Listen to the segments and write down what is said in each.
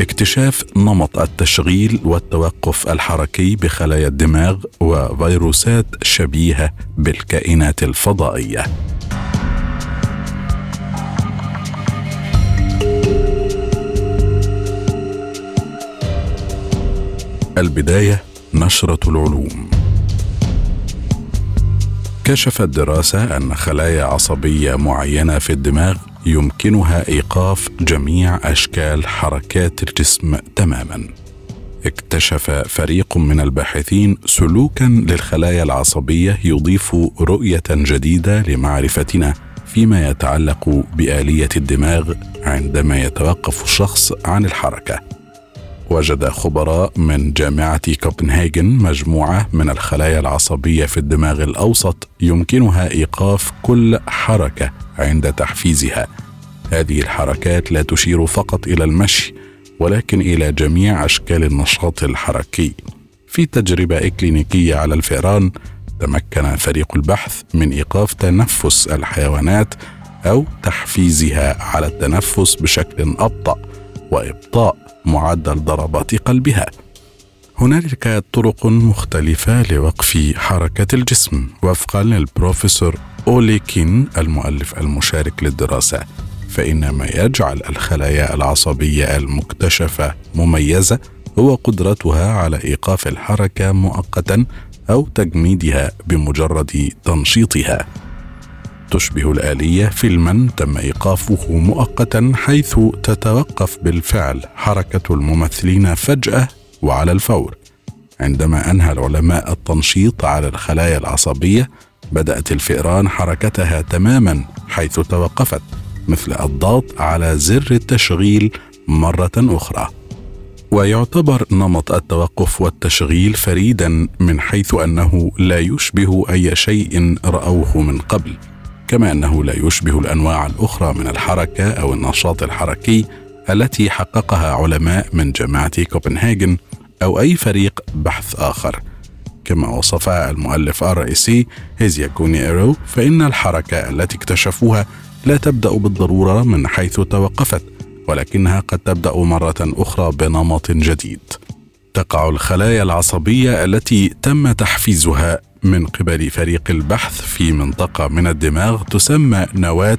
اكتشاف نمط التشغيل والتوقف الحركي بخلايا الدماغ وفيروسات شبيهة بالكائنات الفضائية. البداية نشرة العلوم. كشفت دراسة أن خلايا عصبية معينة في الدماغ يمكنها إيقاف جميع أشكال حركات الجسم تماما. اكتشف فريق من الباحثين سلوكا للخلايا العصبية يضيف رؤية جديدة لمعرفتنا فيما يتعلق بآلية الدماغ عندما يتوقف الشخص عن الحركة. وجد خبراء من جامعة كوبنهاجن مجموعة من الخلايا العصبية في الدماغ الأوسط يمكنها إيقاف كل حركة عند تحفيزها. هذه الحركات لا تشير فقط إلى المشي ولكن إلى جميع أشكال النشاط الحركي. في تجربة إكلينيكية على الفئران تمكن فريق البحث من إيقاف تنفس الحيوانات أو تحفيزها على التنفس بشكل أبطأ وإبطاء معدل ضربات قلبها. هنالك طرق مختلفة لوقف حركة الجسم. وفقا للبروفيسور أوليكين المؤلف المشارك للدراسة فإن ما يجعل الخلايا العصبية المكتشفة مميزة هو قدرتها على إيقاف الحركة مؤقتا أو تجميدها بمجرد تنشيطها. تشبه الآلية فيلما تم إيقافه مؤقتا حيث تتوقف بالفعل حركة الممثلين فجأة وعلى الفور. عندما أنهى العلماء التنشيط على الخلايا العصبية بدأت الفئران حركتها تماما حيث توقفت مثل الضغط على زر التشغيل مرة أخرى. ويعتبر نمط التوقف والتشغيل فريدا من حيث أنه لا يشبه أي شيء رأوه من قبل. كما أنه لا يشبه الأنواع الأخرى من الحركة أو النشاط الحركي التي حققها علماء من جامعة كوبنهاجن أو أي فريق بحث آخر. كما وصفها المؤلف الرئيسي هيزياكوني إيرو فإن الحركة التي اكتشفوها لا تبدأ بالضرورة من حيث توقفت ولكنها قد تبدأ مرة أخرى بنمط جديد. تقع الخلايا العصبية التي تم تحفيزها من قبل فريق البحث في منطقة من الدماغ تسمى نواة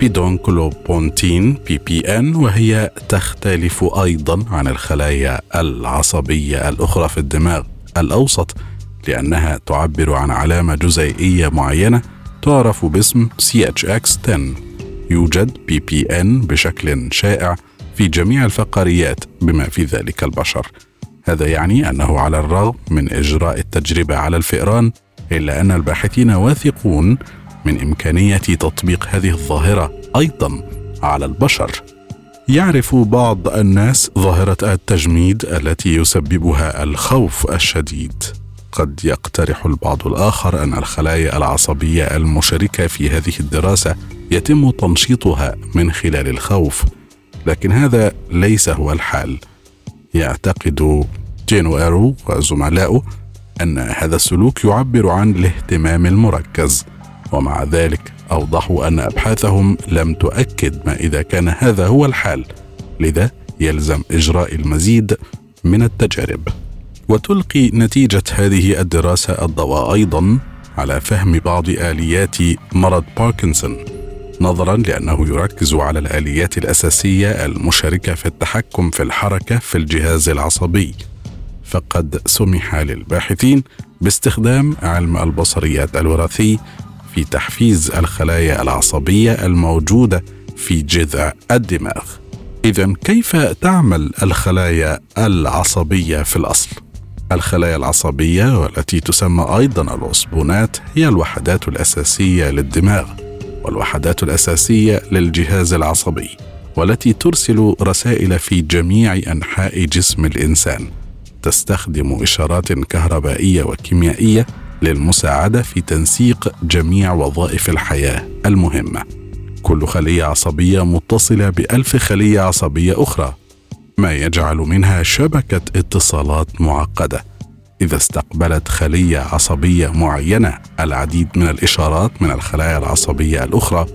pedunculopontine PPN وهي تختلف أيضا عن الخلايا العصبية الأخرى في الدماغ الأوسط لأنها تعبر عن علامة جزيئية معينة تعرف باسم CHX10 يوجد بي بي إن بشكل شائع في جميع الفقاريات بما في ذلك البشر. هذا يعني أنه على الرغم من إجراء التجربة على الفئران إلا أن الباحثين واثقون من إمكانية تطبيق هذه الظاهرة أيضا على البشر. يعرف بعض الناس ظاهرة التجميد التي يسببها الخوف الشديد. قد يقترح البعض الآخر أن الخلايا العصبية المشاركه في هذه الدراسة يتم تنشيطها من خلال الخوف لكن هذا ليس هو الحال. يعتقد جينو إيرو وزملائه أن هذا السلوك يعبر عن الاهتمام المركز ومع ذلك أوضحوا أن أبحاثهم لم تؤكد ما إذا كان هذا هو الحال لذا يلزم إجراء المزيد من التجارب. وتلقي نتيجة هذه الدراسة الضوء أيضا على فهم بعض آليات مرض باركنسون. نظرا لأنه يركز على الآليات الأساسية المشاركة في التحكم في الحركة في الجهاز العصبي فقد سمح للباحثين باستخدام علم البصريات الوراثي في تحفيز الخلايا العصبية الموجودة في جذع الدماغ. اذا كيف تعمل الخلايا العصبية في الأصل؟ الخلايا العصبية والتي تسمى أيضا العصبونات هي الوحدات الأساسية للدماغ والوحدات الأساسية للجهاز العصبي والتي ترسل رسائل في جميع أنحاء جسم الإنسان. تستخدم إشارات كهربائية وكيميائية للمساعدة في تنسيق جميع وظائف الحياة المهمة. كل خلية عصبية متصلة بألف خلية عصبية أخرى ما يجعل منها شبكة اتصالات معقدة. إذا استقبلت خلية عصبية معينة العديد من الإشارات من الخلايا العصبية الأخرى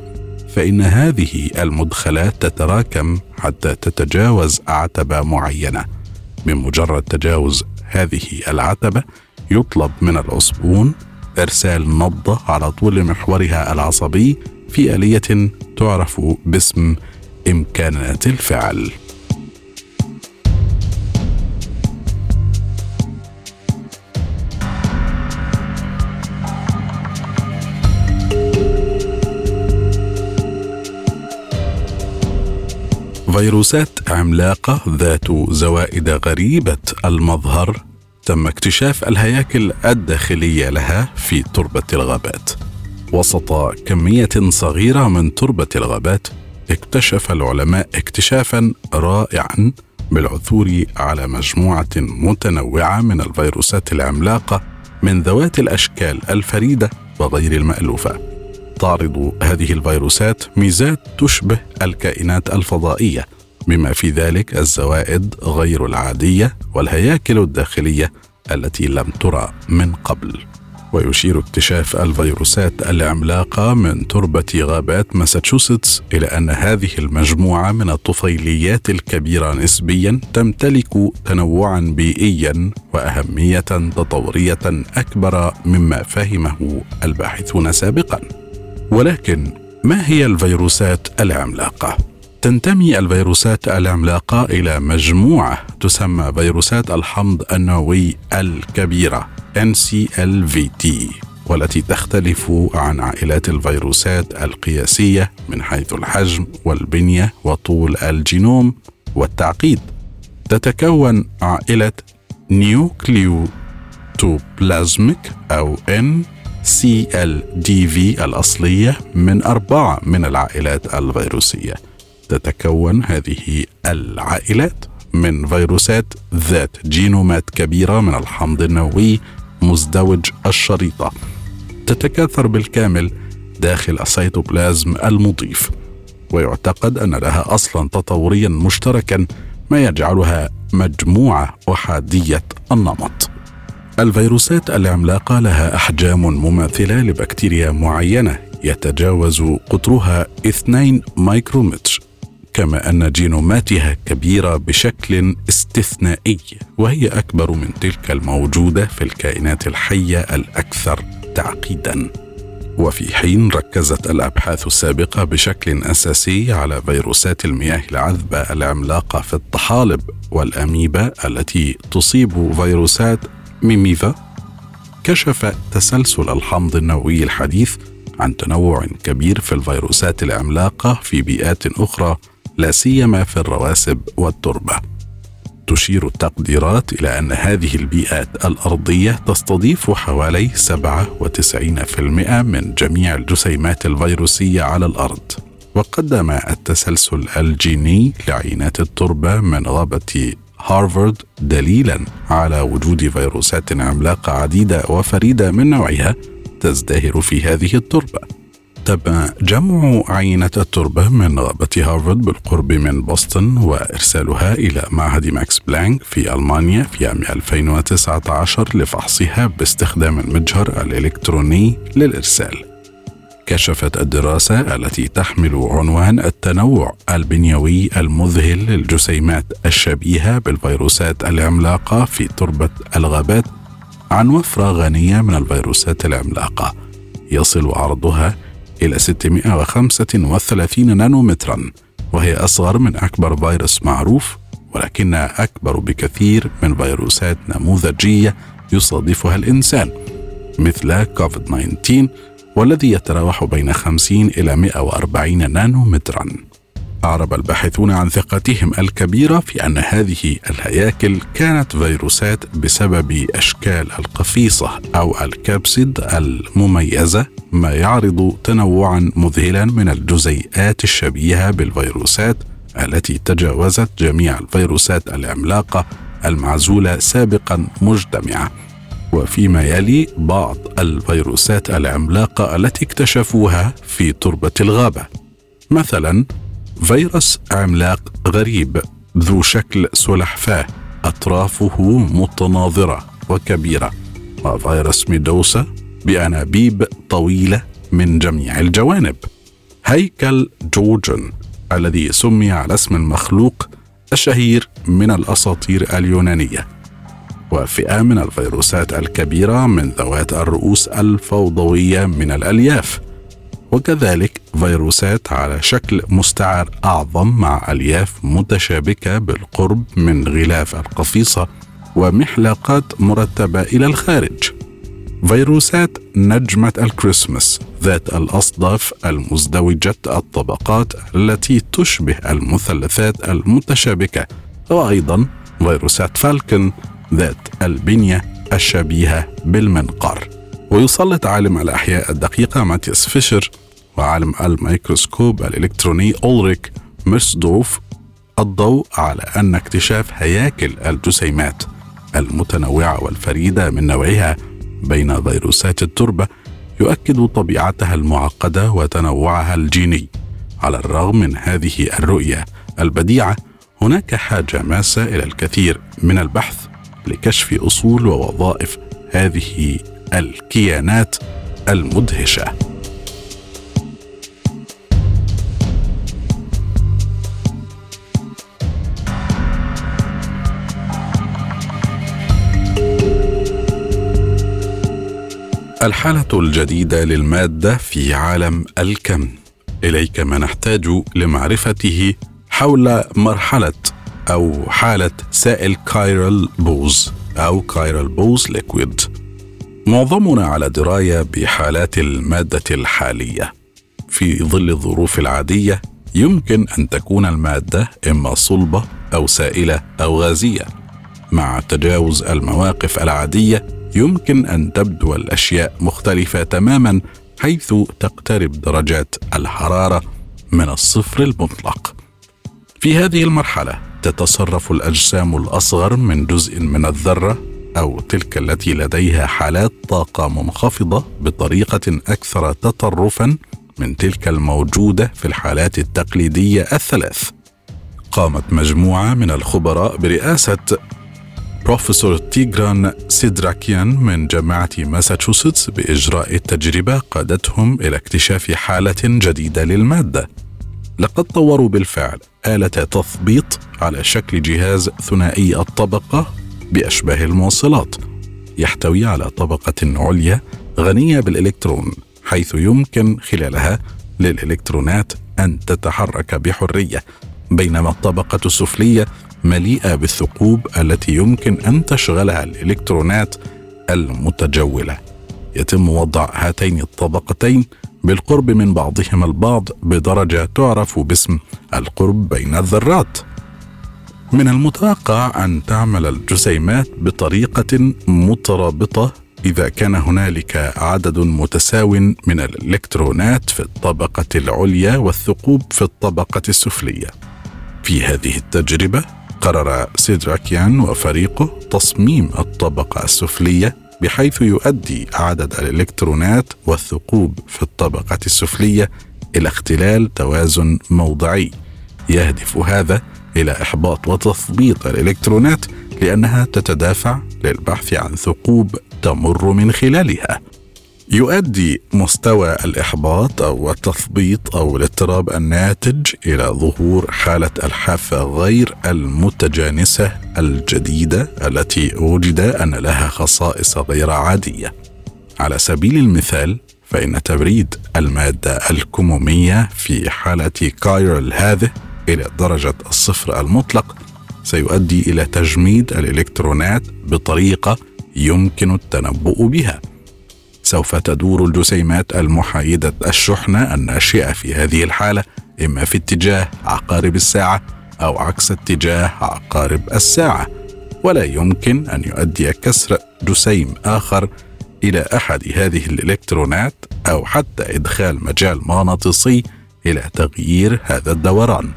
فإن هذه المدخلات تتراكم حتى تتجاوز عتبة معينة. بمجرد تجاوز هذه العتبة يطلب من العصبون إرسال نبضه على طول محورها العصبي في آلية تعرف باسم إمكانات الفعل. فيروسات عملاقة ذات زوائد غريبة المظهر تم اكتشاف الهياكل الداخلية لها في تربة الغابات. وسط كمية صغيرة من تربة الغابات اكتشف العلماء اكتشافا رائعا بالعثور على مجموعة متنوعة من الفيروسات العملاقة من ذوات الأشكال الفريدة وغير المألوفة. تعرض هذه الفيروسات ميزات تشبه الكائنات الفضائية بما في ذلك الزوائد غير العادية والهياكل الداخلية التي لم ترى من قبل. ويشير اكتشاف الفيروسات العملاقة من تربة غابات ماساتشوستس إلى أن هذه المجموعة من الطفيليات الكبيرة نسبيا تمتلك تنوعا بيئيا وأهمية تطورية أكبر مما فهمه الباحثون سابقا. ولكن ما هي الفيروسات العملاقة؟ تنتمي الفيروسات العملاقة إلى مجموعة تسمى فيروسات الحمض النووي الكبيرة NCLDV والتي تختلف عن عائلات الفيروسات القياسية من حيث الحجم والبنية وطول الجينوم والتعقيد. تتكون عائلة nucleocytoplasmic أو NCLDV الأصلية من أربعة من العائلات الفيروسية. تتكون هذه العائلات من فيروسات ذات جينومات كبيرة من الحمض النووي مزدوج الشريطة. تتكاثر بالكامل داخل السيتوبلازم المضيف ويعتقد أن لها أصلا تطوريا مشتركا ما يجعلها مجموعة أحادية النمط. الفيروسات العملاقة لها أحجام مماثلة لبكتيريا معينة يتجاوز قطرها 2 مايكرومتر كما أن جينوماتها كبيرة بشكل استثنائي وهي أكبر من تلك الموجودة في الكائنات الحية الأكثر تعقيدا. وفي حين ركزت الأبحاث السابقة بشكل أساسي على فيروسات المياه العذبة العملاقة في الطحالب والأميبا التي تصيب فيروسات ميميفا كشف تسلسل الحمض النووي الحديث عن تنوع كبير في الفيروسات العملاقة في بيئات أخرى لا سيما في الرواسب والتربة. تشير التقديرات إلى أن هذه البيئات الأرضية تستضيف حوالي 97% من جميع الجسيمات الفيروسية على الأرض. وقدم التسلسل الجيني لعينات التربة من غابة هارفارد دليلا على وجود فيروسات عملاقة عديدة وفريدة من نوعها تزدهر في هذه التربة تم جمع عينة التربة من غابة هارفارد بالقرب من بوسطن وإرسالها إلى معهد ماكس بلانك في ألمانيا في عام 2019 لفحصها باستخدام المجهر الإلكتروني للإرسال. كشفت الدراسة التي تحمل عنوان التنوع البنيوي المذهل للجسيمات الشبيهة بالفيروسات العملاقة في تربة الغابات عن وفرة غنية من الفيروسات العملاقة. يصل عرضها إلى 635 نانومترا وهي أصغر من أكبر فيروس معروف ولكنها أكبر بكثير من فيروسات نموذجية يصادفها الإنسان مثل كوفيد 19 والذي يتراوح بين 50 إلى 140 نانومترا. أعرب الباحثون عن ثقتهم الكبيرة في أن هذه الهياكل كانت فيروسات بسبب أشكال القفيصة أو الكبسد المميزة ما يعرض تنوعا مذهلا من الجزيئات الشبيهة بالفيروسات التي تجاوزت جميع الفيروسات العملاقة المعزولة سابقا مجتمعة. وفيما يلي بعض الفيروسات العملاقة التي اكتشفوها في تربة الغابة. مثلا فيروس عملاق غريب ذو شكل سلحفاة أطرافه متناظرة وكبيرة وفيروس ميدوسا بأنابيب طويلة من جميع الجوانب. هيكل جورجن الذي سمي على اسم المخلوق الشهير من الأساطير اليونانية. وفئة من الفيروسات الكبيرة من ذوات الرؤوس الفوضوية من الألياف. وكذلك فيروسات على شكل مستعر أعظم مع ألياف متشابكة بالقرب من غلاف القفيصة ومحلقات مرتبة إلى الخارج. فيروسات نجمة الكريسماس ذات الأصداف المزدوجة الطبقات التي تشبه المثلثات المتشابكة. وأيضا فيروسات falcon ذات البنية الشبيهة بالمنقار. ويسلط عالم الأحياء الدقيقة ماتياس فيشر وعالم الميكروسكوب الإلكتروني أولريك ميرسدورف الضوء على أن اكتشاف هياكل الجسيمات المتنوعة والفريدة من نوعها بين فيروسات التربة يؤكد طبيعتها المعقدة وتنوعها الجيني. على الرغم من هذه الرؤية البديعة هناك حاجة ماسة إلى الكثير من البحث لكشف أصول ووظائف هذه الكيانات المدهشة. الحالة الجديدة للمادة في عالم الكم. إليك ما نحتاج لمعرفته حول مرحلة أو حالة سائل chiral Bose أو chiral Bose liquid معظمنا على دراية بحالات المادة الحالية. في ظل الظروف العادية يمكن أن تكون المادة إما صلبة أو سائلة أو غازية. مع تجاوز المواقف العادية يمكن أن تبدو الأشياء مختلفة تماما حيث تقترب درجات الحرارة من الصفر المطلق. في هذه المرحلة تتصرف الأجسام الأصغر من جزء من الذرة أو تلك التي لديها حالات طاقة منخفضة بطريقة أكثر تطرفا من تلك الموجودة في الحالات التقليدية الثلاث قامت مجموعة من الخبراء برئاسة بروفيسور تيغران سيدراكيان من جامعة ماساتشوستس بإجراء تجربة قادتهم إلى اكتشاف حالة جديدة للمادة. لقد طوروا بالفعل آلة تثبيط على شكل جهاز ثنائي الطبقة بأشباه الموصلات يحتوي على طبقة عليا غنية بالإلكترون حيث يمكن خلالها للإلكترونات أن تتحرك بحرية بينما الطبقة السفلية مليئة بالثقوب التي يمكن أن تشغلها الإلكترونات المتجولة. يتم وضع هاتين الطبقتين بالقرب من بعضهما البعض بدرجة تعرف باسم القرب بين الذرات. من المتوقع أن تعمل الجسيمات بطريقة مترابطة إذا كان هنالك عدد متساو من الإلكترونات في الطبقة العليا والثقوب في الطبقة السفلية. في هذه التجربة قرر سيدراكيان وفريقه تصميم الطبقة السفلية بحيث يؤدي عدد الإلكترونات والثقوب في الطبقة السفلية إلى اختلال توازن موضعي. يهدف هذا إلى إحباط وتثبيط الإلكترونات لأنها تتدافع للبحث عن ثقوب تمر من خلالها. يؤدي مستوى الإحباط أو التثبيط أو الاضطراب الناتج إلى ظهور حالة الحافة غير المتجانسة الجديدة التي وجد أن لها خصائص غير عادية. على سبيل المثال فإن تبريد المادة الكمومية في حالة كايرل هذه إلى درجة الصفر المطلق سيؤدي إلى تجميد الإلكترونات بطريقة يمكن التنبؤ بها. سوف تدور الجسيمات المحايدة الشحنة الناشئة في هذه الحالة إما في اتجاه عقارب الساعة أو عكس اتجاه عقارب الساعة. ولا يمكن أن يؤدي كسر جسيم آخر إلى أحد هذه الإلكترونات أو حتى إدخال مجال مغناطيسي إلى تغيير هذا الدوران.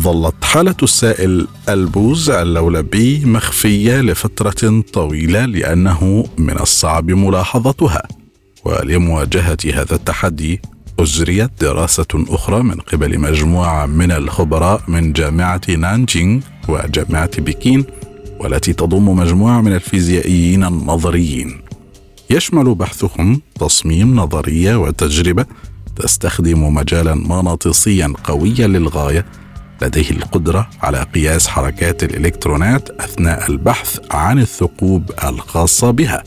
ظلت حالة السائل البوز اللولبي مخفية لفترة طويلة لأنه من الصعب ملاحظتها ولمواجهة هذا التحدي أجريت دراسة أخرى من قبل مجموعة من الخبراء من جامعة نانجينغ وجامعة بكين والتي تضم مجموعة من الفيزيائيين النظريين. يشمل بحثهم تصميم نظرية وتجربة تستخدم مجالا مغناطيسيا قويا للغاية لديه القدرة على قياس حركات الإلكترونات أثناء البحث عن الثقوب الخاصة بها.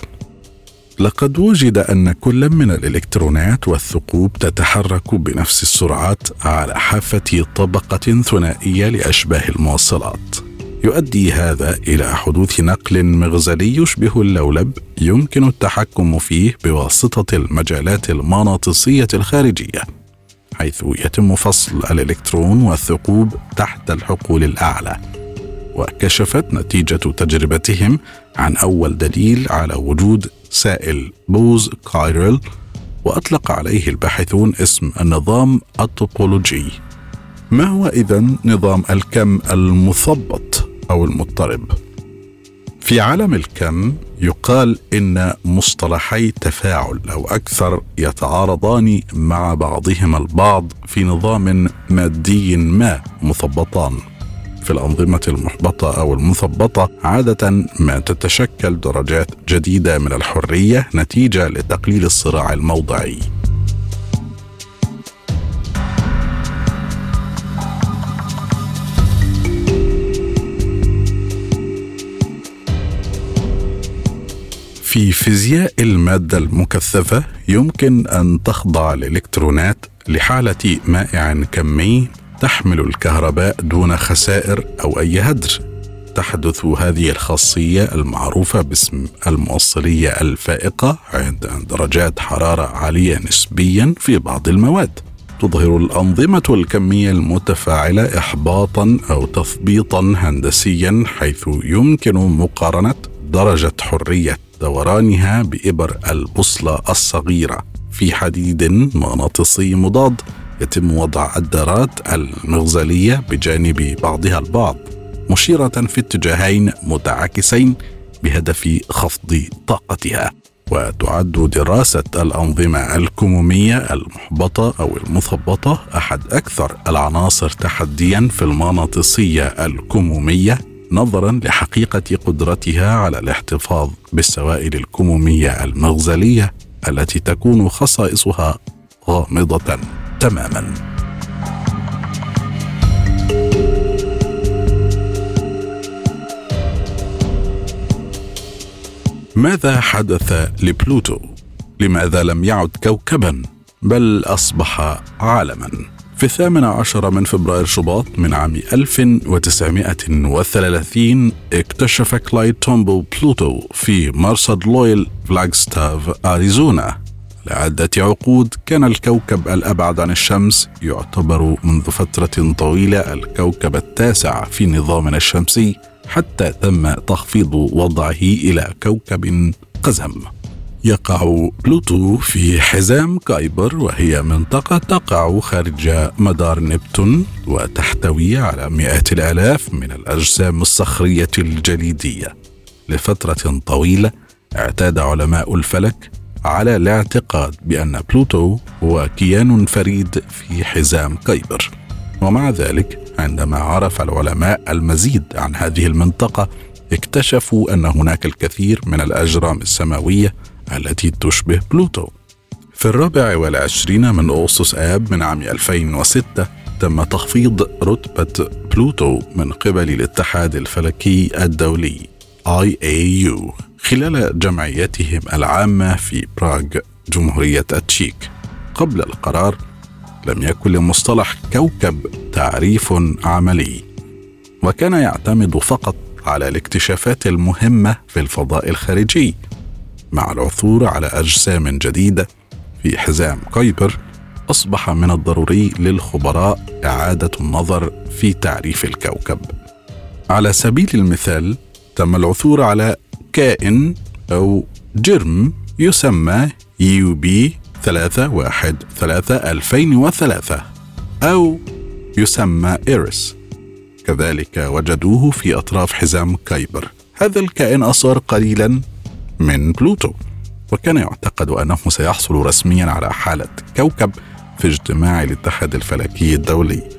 لقد وجد أن كل من الإلكترونات والثقوب تتحرك بنفس السرعات على حافة طبقة ثنائية لأشباه الموصلات يؤدي هذا إلى حدوث نقل مغزلي يشبه اللولب يمكن التحكم فيه بواسطة المجالات المغناطيسيه الخارجية. حيث يتم فصل الإلكترون والثقوب تحت الحقول الأعلى وكشفت نتيجة تجربتهم عن أول دليل على وجود سائل بوز كايرل وأطلق عليه الباحثون اسم النظام الطوبولوجي ما هو اذا نظام الكم المثبط أو المضطرب؟ في عالم الكم يقال إن مصطلحي تفاعل أو أكثر يتعارضان مع بعضهما البعض في نظام مادي ما مثبطان في الأنظمة المحبطة أو المثبطة عادة ما تتشكل درجات جديدة من الحرية نتيجة لتقليل الصراع الموضعي. في فيزياء المادة المكثفة يمكن أن تخضع الإلكترونات لحالة مائع كمي تحمل الكهرباء دون خسائر أو أي هدر. تحدث هذه الخاصية المعروفة باسم الموصليه الفائقة عند درجات حرارة عالية نسبيا في بعض المواد. تظهر الأنظمة الكمية المتفاعلة احباطا أو تثبيطا هندسيا حيث يمكن مقارنة درجة حرية دورانها بإبر البوصلة الصغيرة. في حديد مغناطيسي مضاد يتم وضع الدارات المغزلية بجانب بعضها البعض مشيرة في اتجاهين متعاكسين بهدف خفض طاقتها. وتعد دراسة الأنظمة الكمومية المحبطة أو المثبطة أحد أكثر العناصر تحديا في المغناطيسية الكمومية. نظرا لحقيقة قدرتها على الاحتفاظ بالسوائل الكمومية المغزلية التي تكون خصائصها غامضة تماما. ماذا حدث لبلوتو؟ لماذا لم يعد كوكبا؟ بل أصبح عالما. في الثامن عشر من فبراير شباط من عام 1930 اكتشف كلايد تومبو بلوتو في مرصد لويل فلاغستاف أريزونا. لعدة عقود كان الكوكب الأبعد عن الشمس يعتبر منذ فترة طويلة الكوكب التاسع في نظامنا الشمسي حتى تم تخفيض وضعه إلى كوكب قزم. يقع بلوتو في حزام كايبر وهي منطقة تقع خارج مدار نبتون وتحتوي على مئات الآلاف من الأجسام الصخرية الجليدية. لفترة طويلة اعتاد علماء الفلك على الاعتقاد بأن بلوتو هو كيان فريد في حزام كيبر ومع ذلك عندما عرف العلماء المزيد عن هذه المنطقة اكتشفوا أن هناك الكثير من الأجرام السماوية التي تشبه بلوتو. في الرابع والعشرين من أغسطس آب من عام 2006 تم تخفيض رتبة بلوتو من قبل الاتحاد الفلكي الدولي IAU خلال جمعيتهم العامة في براغ جمهورية التشيك. قبل القرار لم يكن لمصطلح كوكب تعريف عملي. وكان يعتمد فقط على الاكتشافات المهمة في الفضاء الخارجي. مع العثور على أجسام جديدة في حزام كايبر أصبح من الضروري للخبراء إعادة النظر في تعريف الكوكب. على سبيل المثال تم العثور على كائن أو جرم يسمى UB 313 2003 أو يسمى إيرس كذلك وجدوه في أطراف حزام كايبر. هذا الكائن أصغر قليلا من بلوتو. وكان يعتقد أنه سيحصل رسميا على حالة كوكب في اجتماع الاتحاد الفلكي الدولي.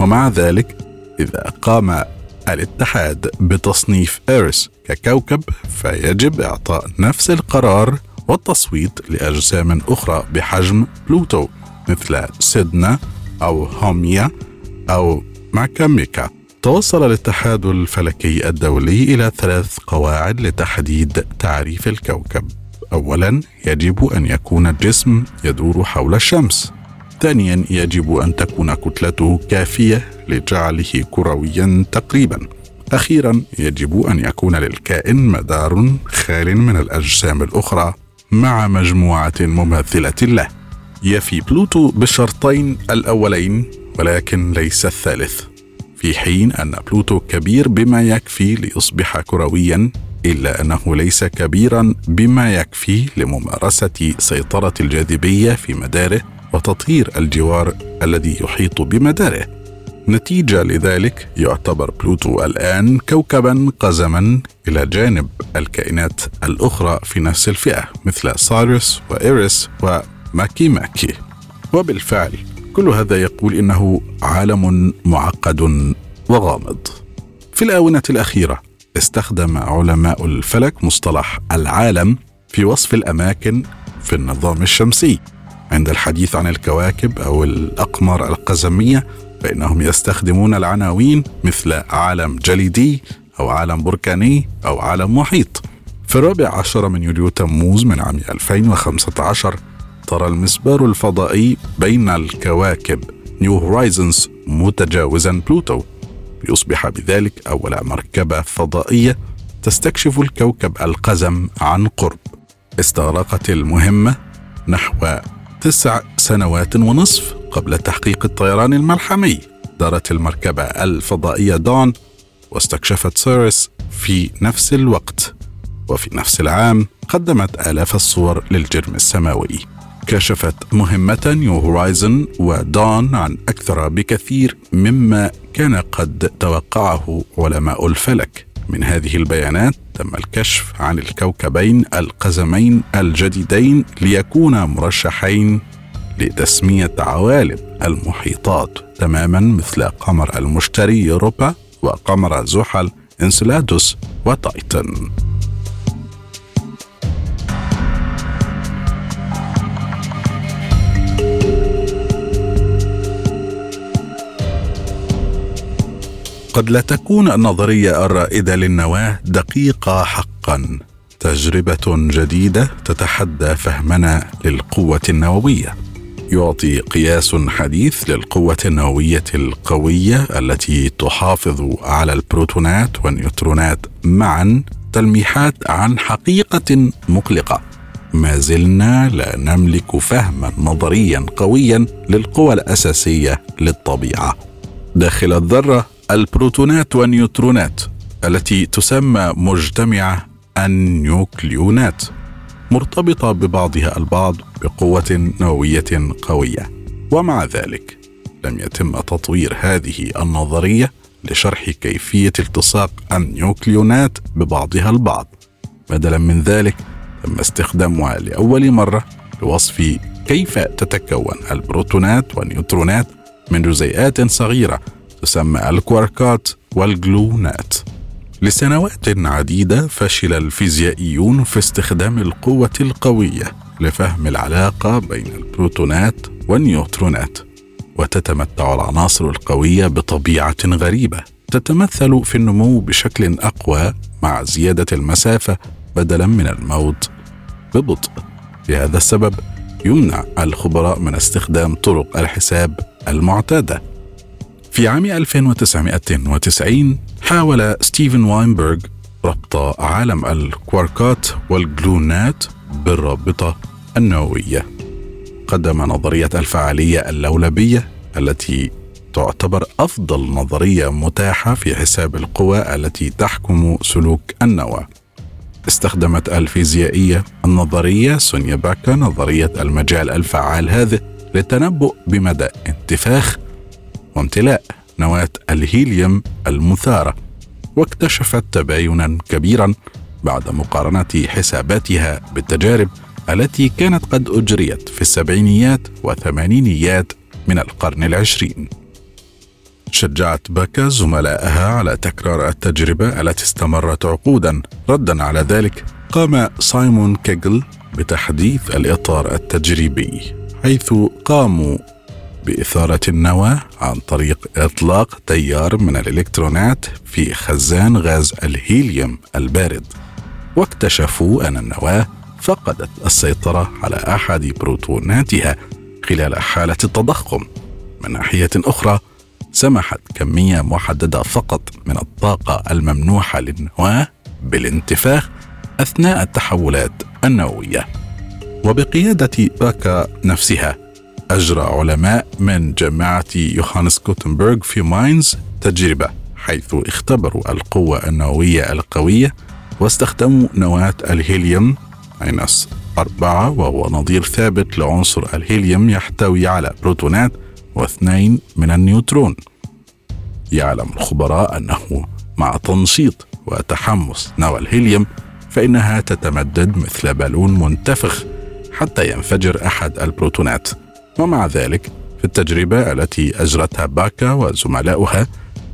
ومع ذلك إذا قام الاتحاد بتصنيف إيرس ككوكب فيجب إعطاء نفس القرار والتصويت لأجسام أخرى بحجم بلوتو مثل سيدنا أو هوميا أو ماكيماكي. توصل الاتحاد الفلكي الدولي إلى ثلاث قواعد لتحديد تعريف الكوكب. أولا يجب أن يكون الجسم يدور حول الشمس. ثانيا يجب أن تكون كتلته كافية لجعله كرويا تقريبا. أخيرا يجب أن يكون للكائن مدار خال من الأجسام الأخرى مع مجموعة مماثلة له. يفي بلوتو بالشرطين الأولين ولكن ليس الثالث. في حين أن بلوتو كبير بما يكفي ليصبح كرويا إلا أنه ليس كبيرا بما يكفي لممارسة سيطرة الجاذبية في مداره وتطهير الجوار الذي يحيط بمداره. نتيجة لذلك يعتبر بلوتو الآن كوكبا قزما إلى جانب الكائنات الأخرى في نفس الفئة مثل سايرس وإيريس وماكي ماكي. وبالفعل كل هذا يقول إنه عالم معقد وغامض. في الآونة الأخيرة استخدم علماء الفلك مصطلح العالم في وصف الأماكن في النظام الشمسي. عند الحديث عن الكواكب أو الأقمار القزمية فإنهم يستخدمون العناوين مثل عالم جليدي أو عالم بركاني أو عالم محيط. في الرابع عشر من يوليو تموز من عام 2015 ترى المسبار الفضائي بين الكواكب نيو هورايزنز متجاوزا بلوتو ليصبح بذلك أول مركبة فضائية تستكشف الكوكب القزم عن قرب. استغرقت المهمة نحو تسع سنوات ونصف قبل تحقيق الطيران الملحمي. دارت المركبة الفضائية دون واستكشفت سيرس في نفس الوقت. وفي نفس العام قدمت آلاف الصور للجرم السماوي. كشفت مهمة نيو هورايزن ودون عن أكثر بكثير مما كان قد توقعه علماء الفلك. من هذه البيانات تم الكشف عن الكوكبين القزمين الجديدين ليكونا مرشحين لتسمية عوالم المحيطات. تماما مثل قمر المشتري يوروبا وقمر زحل انسلادوس وتايتن. قد لا تكون النظرية الرائدة للنواة دقيقة حقا. تجربة جديدة تتحدى فهمنا للقوة النووية. يعطي قياس حديث للقوة النووية القوية التي تحافظ على البروتونات والنيوترونات معا تلميحات عن حقيقة مقلقة. ما زلنا لا نملك فهما نظريا قويا للقوى الأساسية للطبيعة. داخل الذرة البروتونات والنيوترونات التي تسمى مجتمعه النيوكليونات مرتبطة ببعضها البعض بقوة نووية قوية. ومع ذلك لم يتم تطوير هذه النظرية لشرح كيفية التصاق النيوكليونات ببعضها البعض. بدلا من ذلك تم استخدامها لأول مرة لوصف كيف تتكون البروتونات والنيوترونات من جزيئات صغيرة تسمى الكواركات والجلونات. لسنوات عديدة فشل الفيزيائيون في استخدام القوة القوية لفهم العلاقة بين البروتونات والنيوترونات وتتمتع العناصر القوية بطبيعة غريبة. تتمثل في النمو بشكل أقوى مع زيادة المسافة بدلا من الموت. ببطء لهذا السبب يمنع الخبراء من استخدام طرق الحساب المعتادة. في عام 1990 حاول ستيفن واينبرغ ربط عالم الكواركات والجلونات بالرابطة النووية. قدم نظرية الفعالية اللولبية التي تعتبر أفضل نظرية متاحة في حساب القوى التي تحكم سلوك النواه استخدمت الفيزيائية النظرية سونيا باكا نظرية المجال الفعال هذه للتنبؤ بمدى انتفاخ وامتلاء نواة الهيليوم المثارة واكتشفت تباينا كبيرا بعد مقارنة حساباتها بالتجارب التي كانت قد أجريت في السبعينيات والثمانينيات من القرن العشرين. شجعت باكا زملائها على تكرار التجربة التي استمرت عقودا. ردا على ذلك قام سايمون كيجل بتحديث الإطار التجريبي حيث قاموا بإثارة النواة عن طريق إطلاق تيار من الإلكترونات في خزان غاز الهيليوم البارد. واكتشفوا أن النواة فقدت السيطرة على أحد بروتوناتها خلال حالة التضخم. من ناحية أخرى سمحت كمية محددة فقط من الطاقة الممنوحة للنواة بالانتفاخ أثناء التحولات النووية. وبقيادة باكا نفسها أجرى علماء من جامعة يوهانس كوتنبرغ في ماينز تجربة حيث اختبروا القوة النووية القوية واستخدموا نواة الهيليوم minus أربعة وهو نظير ثابت لعنصر الهيليوم يحتوي على بروتونات واثنين من النيوترون. يعلم الخبراء أنه مع تنشيط وتحمس نوى الهيليوم فإنها تتمدد مثل بالون منتفخ حتى ينفجر أحد البروتونات. ومع ذلك في التجربة التي أجرتها باكا وزملاؤها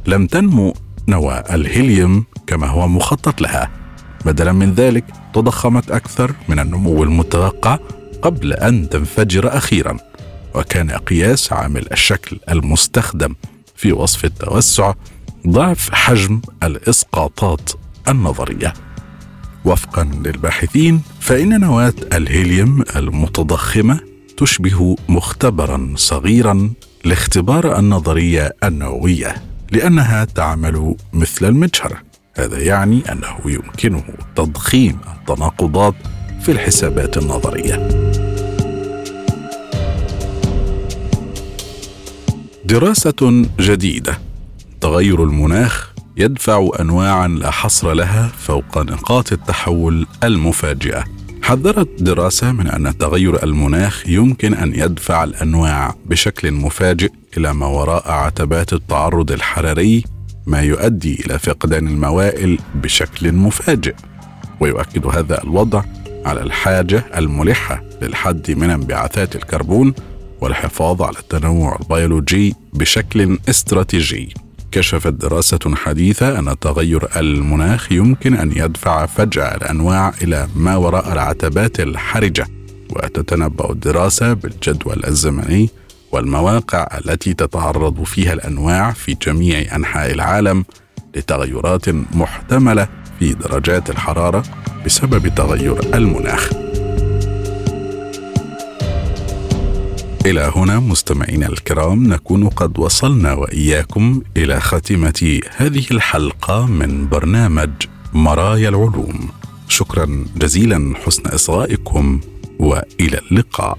لم تنمو نوى الهيليوم كما هو مخطط لها. بدلا من ذلك تضخمت أكثر من النمو المتوقع قبل أن تنفجر أخيرا وكان قياس عامل الشكل المستخدم في وصف التوسع ضعف حجم الإسقاطات النظرية. وفقا للباحثين فإن نواة الهيليوم المتضخمة تشبه مختبرا صغيرا لاختبار النظرية النووية لأنها تعمل مثل المجهر. هذا يعني أنه يمكنه تضخيم التناقضات في الحسابات النظرية. دراسة جديدة. تغير المناخ يدفع انواعا لا حصر لها فوق نقاط التحول المفاجئة. حذرت دراسة من أن تغير المناخ يمكن أن يدفع الأنواع بشكل مفاجئ إلى ما وراء عتبات التعرض الحراري ما يؤدي إلى فقدان الموائل بشكل مفاجئ. ويؤكد هذا الوضع على الحاجة الملحة للحد من انبعاثات الكربون والحفاظ على التنوع البيولوجي بشكل استراتيجي. كشفت دراسة حديثة أن تغير المناخ يمكن أن يدفع فجأة الأنواع إلى ما وراء العتبات الحرجة وتتنبأ الدراسة بالجدول الزمني والمواقع التي تتعرض فيها الأنواع في جميع أنحاء العالم لتغيرات محتملة في درجات الحرارة بسبب تغير المناخ. إلى هنا مستمعينا الكرام نكون قد وصلنا وإياكم إلى خاتمة هذه الحلقة من برنامج مرايا العلوم. شكرا جزيلا حسن إصغائكم وإلى اللقاء.